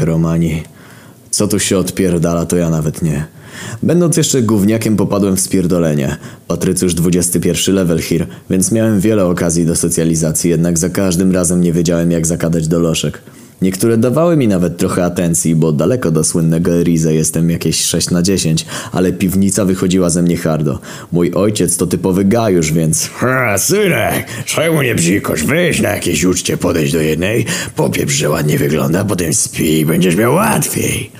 Romani. Co tu się odpierdala, to ja nawet nie. Będąc jeszcze gówniakiem popadłem w spierdolenie. Patrycjusz 21 level here, więc miałem wiele okazji do socjalizacji, jednak za każdym razem nie wiedziałem jak zakadać do loszek. Niektóre dawały mi nawet trochę atencji, bo daleko do słynnego Eriza jestem jakieś 6 na 10, ale piwnica wychodziła ze mnie hardo. Mój ojciec to typowy gajusz, więc... Ha, synek, czemu nie bzikosz? Weź na jakieś uczcie podejść do jednej, popieprz, że ładnie wygląda, potem spij i będziesz miał łatwiej.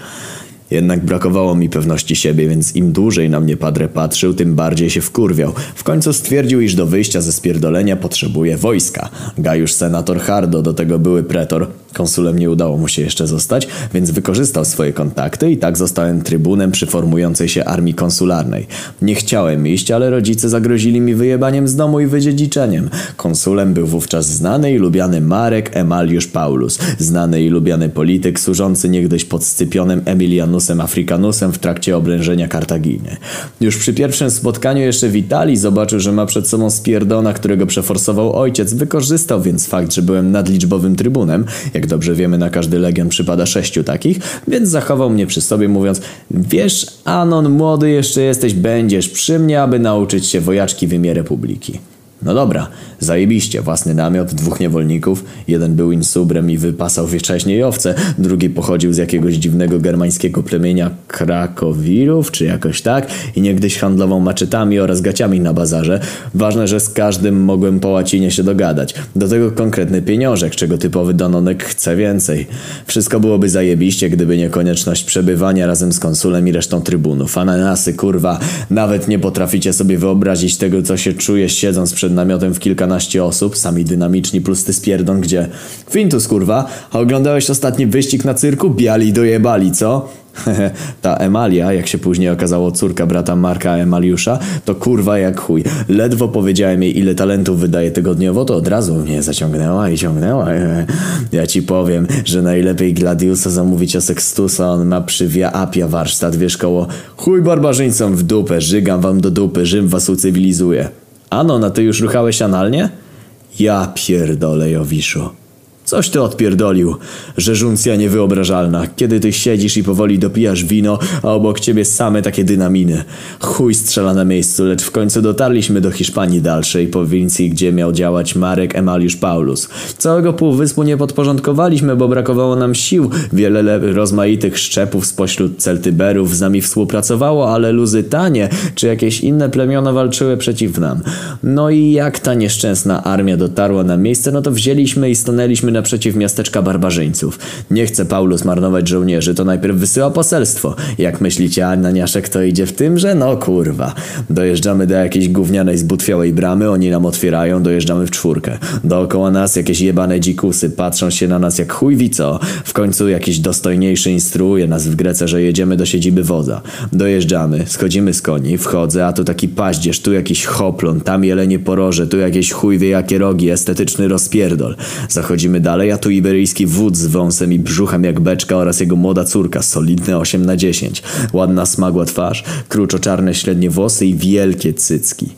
Jednak brakowało mi pewności siebie, więc im dłużej na mnie padre patrzył, tym bardziej się wkurwiał. W końcu stwierdził, iż do wyjścia ze spierdolenia potrzebuje wojska. Gajusz senator Hardo, do tego były pretor. Konsulem nie udało mu się jeszcze zostać, więc wykorzystał swoje kontakty i tak zostałem trybunem przy formującej się armii konsularnej. Nie chciałem iść, ale rodzice zagrozili mi wyjebaniem z domu i wydziedziczeniem. Konsulem był wówczas znany i lubiany Marek Emaliusz Paulus, znany i lubiany polityk służący niegdyś pod Scypionem Emilianusem Africanusem w trakcie oblężenia Kartaginy. Już przy pierwszym spotkaniu jeszcze witali, zobaczył, że ma przed sobą spierdona, którego przeforsował ojciec, wykorzystał więc fakt, że byłem nadliczbowym trybunem, jak dobrze wiemy, na każdy legion przypada sześciu takich, więc zachował mnie przy sobie, mówiąc: Wiesz, Anon, młody jeszcze jesteś, będziesz przy mnie, aby nauczyć się wojaczki w imię Republiki. No dobra, zajebiście, własny namiot, dwóch niewolników, jeden był insubrem i wypasał wcześniej owce, drugi pochodził z jakiegoś dziwnego germańskiego plemienia Krakowirów, czy jakoś tak, i niegdyś handlował maczetami oraz gaciami na bazarze. Ważne, że z każdym mogłem po łacinie się dogadać. Do tego konkretny pieniążek, czego typowy Danonek chce więcej. Wszystko byłoby zajebiście, gdyby nie konieczność przebywania razem z konsulem i resztą trybunów. Ananasy, kurwa, nawet nie potraficie sobie wyobrazić tego, co się czuje siedząc przed namiotem w kilkanaście osób, sami dynamiczni plus ty spierdon, gdzie Fintus kurwa, a oglądałeś ostatni wyścig na cyrku? Biali dojebali, co? Ta Emalia, jak się później okazało córka brata Marka Emaliusza, to kurwa jak chuj. Ledwo powiedziałem jej ile talentów wydaje tygodniowo, to od razu mnie zaciągnęła i ciągnęła. Ja ci powiem, że najlepiej Gladiusa zamówić o Sextusa, on ma przy Via Appia warsztat, wiesz koło chuj barbarzyńcom w dupę, żygam wam do dupy, Rzym was ucywilizuje. Ano, na ty już ruchałeś analnie? Ja pierdolę, Jowiszu. Coś ty odpierdolił. Rzeżuncja niewyobrażalna. Kiedy ty siedzisz i powoli dopijasz wino, a obok ciebie same takie dynaminy. Chuj strzela na miejscu, lecz w końcu dotarliśmy do Hiszpanii dalszej, prowincji, gdzie miał działać Marek Emaliusz Paulus. Całego półwyspu nie podporządkowaliśmy, bo brakowało nam sił. Wiele rozmaitych szczepów spośród Celtyberów z nami współpracowało, ale Luzytanie czy jakieś inne plemiona walczyły przeciw nam. No i jak ta nieszczęsna armia dotarła na miejsce, no to wzięliśmy i stanęliśmy naprzeciw miasteczka barbarzyńców. Nie chce Paulus marnować żołnierzy, to najpierw wysyła poselstwo. Jak myślicie, Ananiaszek to idzie w tym, że no kurwa. Dojeżdżamy do jakiejś gównianej zbutwiałej bramy, oni nam otwierają, dojeżdżamy w czwórkę. Dookoła nas jakieś jebane dzikusy, patrzą się na nas jak chuj co. W końcu jakiś dostojniejszy instruuje nas w Grece, że jedziemy do siedziby wodza. Dojeżdżamy, schodzimy z koni, wchodzę, a tu taki paździerz, tu jakiś hoplon, tam jelenie poroże, tu jakieś chuj wie jakie rogi, estetyczny rozpierdol. Zachodzimy dalej, a tu iberyjski wódz z wąsem i brzuchem jak beczka oraz jego młoda córka, solidne 8 na 10. Ładna smagła twarz, kruczo-czarne średnie włosy i wielkie cycki.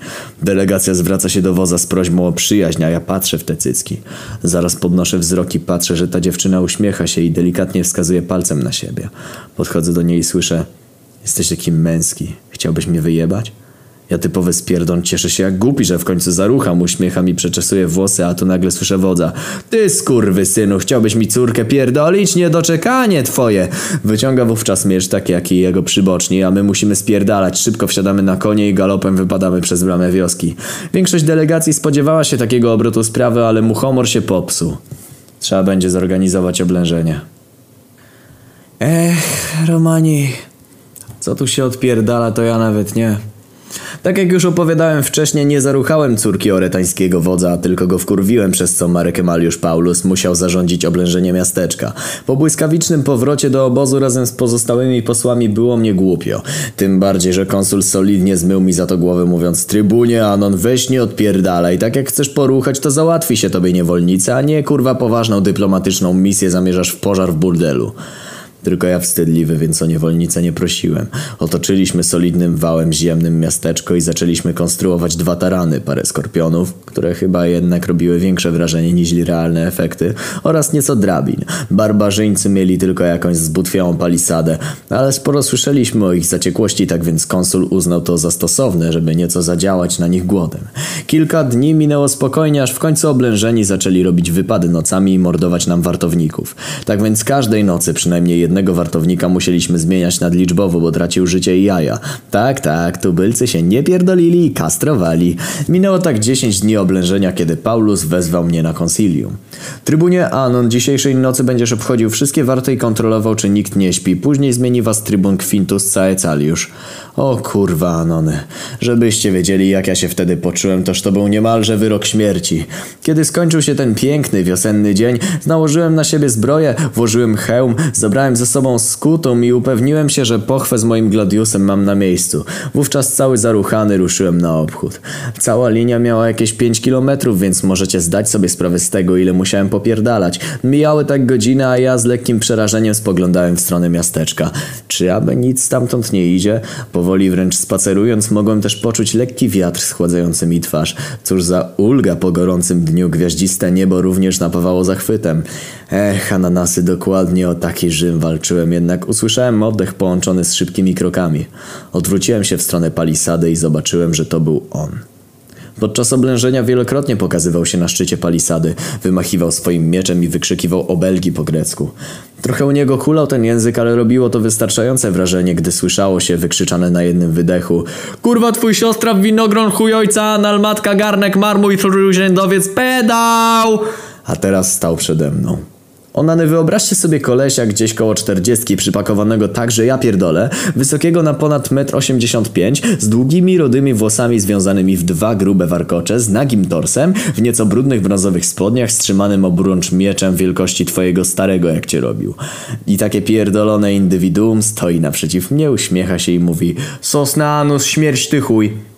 Delegacja zwraca się do woza z prośbą o przyjaźń, a ja patrzę w te cycki. Zaraz podnoszę wzrok i patrzę, że ta dziewczyna uśmiecha się i delikatnie wskazuje palcem na siebie. Podchodzę do niej i słyszę Jesteś taki męski. Chciałbyś mnie wyjebać? Ja typowy spierdon cieszę się jak głupi, że w końcu zarucham, uśmiecham i przeczesuję włosy, a tu nagle słyszę wodza. Ty skurwy synu, chciałbyś mi córkę pierdolić? Niedoczekanie twoje! Wyciąga wówczas miecz taki jak i jego przyboczni, a my musimy spierdalać. Szybko wsiadamy na konie i galopem wypadamy przez bramę wioski. Większość delegacji spodziewała się takiego obrotu sprawy, ale mu humor się popsuł. Trzeba będzie zorganizować oblężenie. Ech, Romani... Co tu się odpierdala, to ja nawet nie. Tak jak już opowiadałem wcześniej, nie zaruchałem córki oretańskiego wodza, tylko go wkurwiłem, przez co Marek Emaliusz Paulus musiał zarządzić oblężenie miasteczka. Po błyskawicznym powrocie do obozu razem z pozostałymi posłami było mnie głupio. Tym bardziej, że konsul solidnie zmył mi za to głowę mówiąc Trybunie, Anon, weź nie odpierdalaj, tak jak chcesz poruchać, to załatwi się tobie niewolnica, a nie kurwa poważną dyplomatyczną misję zamierzasz w pożar w burdelu. Tylko ja wstydliwy, więc o niewolnicę nie prosiłem. Otoczyliśmy solidnym wałem ziemnym miasteczko i zaczęliśmy konstruować dwa tarany, parę skorpionów, które chyba jednak robiły większe wrażenie niż realne efekty, oraz nieco drabin. Barbarzyńcy mieli tylko jakąś zbutwiałą palisadę, ale sporo słyszeliśmy o ich zaciekłości, tak więc konsul uznał to za stosowne, żeby nieco zadziałać na nich głodem. Kilka dni minęło spokojnie, aż w końcu oblężeni zaczęli robić wypady nocami i mordować nam wartowników. Tak więc każdej nocy przynajmniej jednego wartownika musieliśmy zmieniać nadliczbowo, bo tracił życie i jaja. Tak, tak, tubylcy się nie pierdolili i kastrowali. Minęło tak 10 dni oblężenia, kiedy Paulus wezwał mnie na konsilium. Trybunie Anon, dzisiejszej nocy będziesz obchodził wszystkie warty i kontrolował, czy nikt nie śpi. Później zmieni was trybun Quintus Caecaliusz. O kurwa, Anony. Żebyście wiedzieli, jak ja się wtedy poczułem, toż to był niemalże wyrok śmierci. Kiedy skończył się ten piękny, wiosenny dzień, nałożyłem na siebie zbroję, włożyłem hełm, zabrałem ze sobą skutą i upewniłem się, że pochwę z moim gladiusem mam na miejscu. Wówczas cały zaruchany ruszyłem na obchód. Cała linia miała jakieś 5 kilometrów, więc możecie zdać sobie sprawę z tego, ile musiałem popierdalać. Mijały tak godziny, a ja z lekkim przerażeniem spoglądałem w stronę miasteczka. Czy aby nic stamtąd nie idzie? Powoli wręcz spacerując mogłem też poczuć lekki wiatr schładzający mi twarz. Cóż za ulga po gorącym dniu gwiaździste niebo również napawało zachwytem. Ech, ananasy, dokładnie o taki Rzym walczyłem, jednak usłyszałem oddech połączony z szybkimi krokami. Odwróciłem się w stronę palisady i zobaczyłem, że to był on. Podczas oblężenia wielokrotnie pokazywał się na szczycie palisady, wymachiwał swoim mieczem i wykrzykiwał obelgi po grecku. Trochę u niego hulał ten język, ale robiło to wystarczające wrażenie, gdy słyszało się wykrzyczane na jednym wydechu Kurwa twój siostra w winogron chujojca, nalmatka garnek marmuj trójrzędowiec pedał! A teraz stał przede mną. Onany, wyobraźcie sobie kolesia gdzieś koło czterdziestki, przypakowanego tak, że ja pierdolę, wysokiego na ponad 1,85 m, z długimi, rodymi włosami związanymi w dwa grube warkocze, z nagim torsem, w nieco brudnych brązowych spodniach, strzymanym obrącz mieczem wielkości twojego starego, jak cię robił. I takie pierdolone indywiduum stoi naprzeciw mnie, uśmiecha się i mówi Sosna anus, śmierć ty chuj.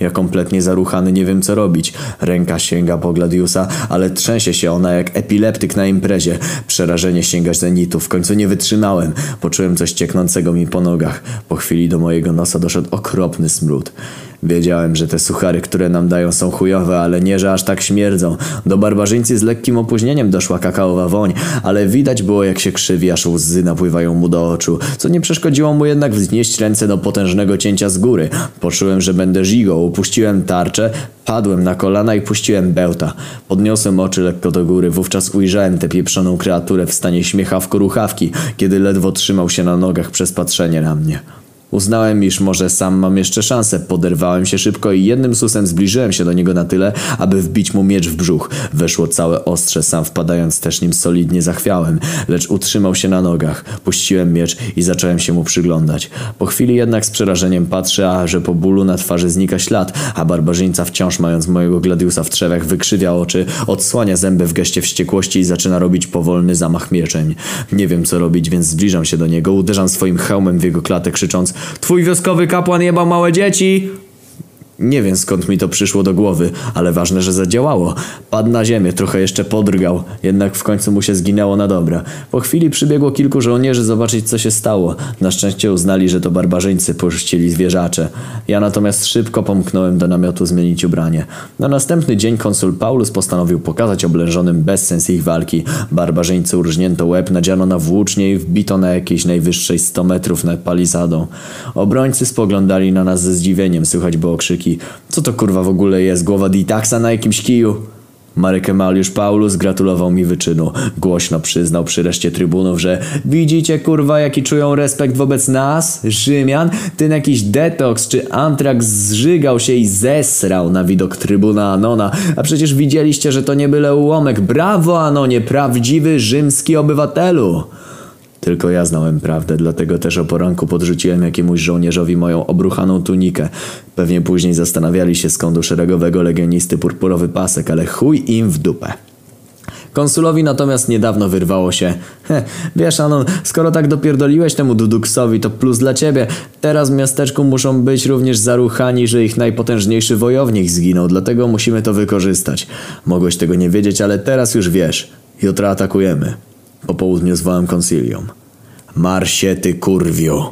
Ja kompletnie zaruchany nie wiem co robić. Ręka sięga po Gladiusa, ale trzęsie się ona jak epileptyk na imprezie. Przerażenie sięga zenitu. W końcu nie wytrzymałem. Poczułem coś cieknącego mi po nogach. Po chwili do mojego nosa doszedł okropny smród. Wiedziałem, że te suchary, które nam dają są chujowe, ale nie, że aż tak śmierdzą. Do barbarzyńcy z lekkim opóźnieniem doszła kakaowa woń, ale widać było jak się krzywi, aż łzy napływają mu do oczu, co nie przeszkodziło mu jednak wznieść ręce do potężnego cięcia z góry. Poczułem, że będę żigą, upuściłem tarczę, padłem na kolana i puściłem bełta. Podniosłem oczy lekko do góry, wówczas ujrzałem tę pieprzoną kreaturę w stanie śmiechawko-ruchawki, kiedy ledwo trzymał się na nogach przez patrzenie na mnie. Uznałem, iż może sam mam jeszcze szansę. Poderwałem się szybko i jednym susem zbliżyłem się do niego na tyle, aby wbić mu miecz w brzuch. Weszło całe ostrze, sam wpadając też nim solidnie zachwiałem, lecz utrzymał się na nogach. Puściłem miecz i zacząłem się mu przyglądać. Po chwili jednak z przerażeniem patrzę, a że po bólu na twarzy znika ślad, a barbarzyńca wciąż mając mojego gladiusa w trzewach wykrzywia oczy, odsłania zęby w geście wściekłości i zaczyna robić powolny zamach mieczeń. Nie wiem co robić, więc zbliżam się do niego, uderzam swoim hełmem w jego klatę krzycząc Twój wioskowy kapłan jebał małe dzieci! Nie wiem skąd mi to przyszło do głowy, ale ważne, że zadziałało. Padł na ziemię, trochę jeszcze podrgał, jednak w końcu mu się zginęło na dobre. Po chwili przybiegło kilku żołnierzy zobaczyć co się stało. Na szczęście uznali, że to barbarzyńcy porzucili zwierzacze. Ja natomiast szybko pomknąłem do namiotu zmienić ubranie. Na następny dzień konsul Paulus postanowił pokazać oblężonym bezsens ich walki. Barbarzyńcy urżnięto łeb, nadziano na włócznie i wbito na jakiejś najwyższej 100 metrów nad palisadą. Obrońcy spoglądali na nas ze zdziwieniem, słychać było co to kurwa w ogóle jest? Głowa Ditaxa na jakimś kiju? Marek Emaliusz Paulus gratulował mi wyczynu. Głośno przyznał przy reszcie trybunów, że widzicie kurwa jaki czują respekt wobec nas, Rzymian? Ten jakiś detoks czy antrax zżygał się i zesrał na widok trybuna Anona. A przecież widzieliście, że to nie byle ułomek. Brawo Anonie, prawdziwy rzymski obywatelu! Tylko ja znałem prawdę, dlatego też o poranku podrzuciłem jakiemuś żołnierzowi moją obruchaną tunikę. Pewnie później zastanawiali się skąd u szeregowego legionisty purpurowy pasek, ale chuj im w dupę. Konsulowi natomiast niedawno wyrwało się He, wiesz Anon, skoro tak dopierdoliłeś temu Duduksowi, to plus dla ciebie. Teraz w miasteczku muszą być również zaruchani, że ich najpotężniejszy wojownik zginął, dlatego musimy to wykorzystać. Mogłeś tego nie wiedzieć, ale teraz już wiesz. Jutro atakujemy. Po południu zwałem konsilium. Marsie ty kurwiu.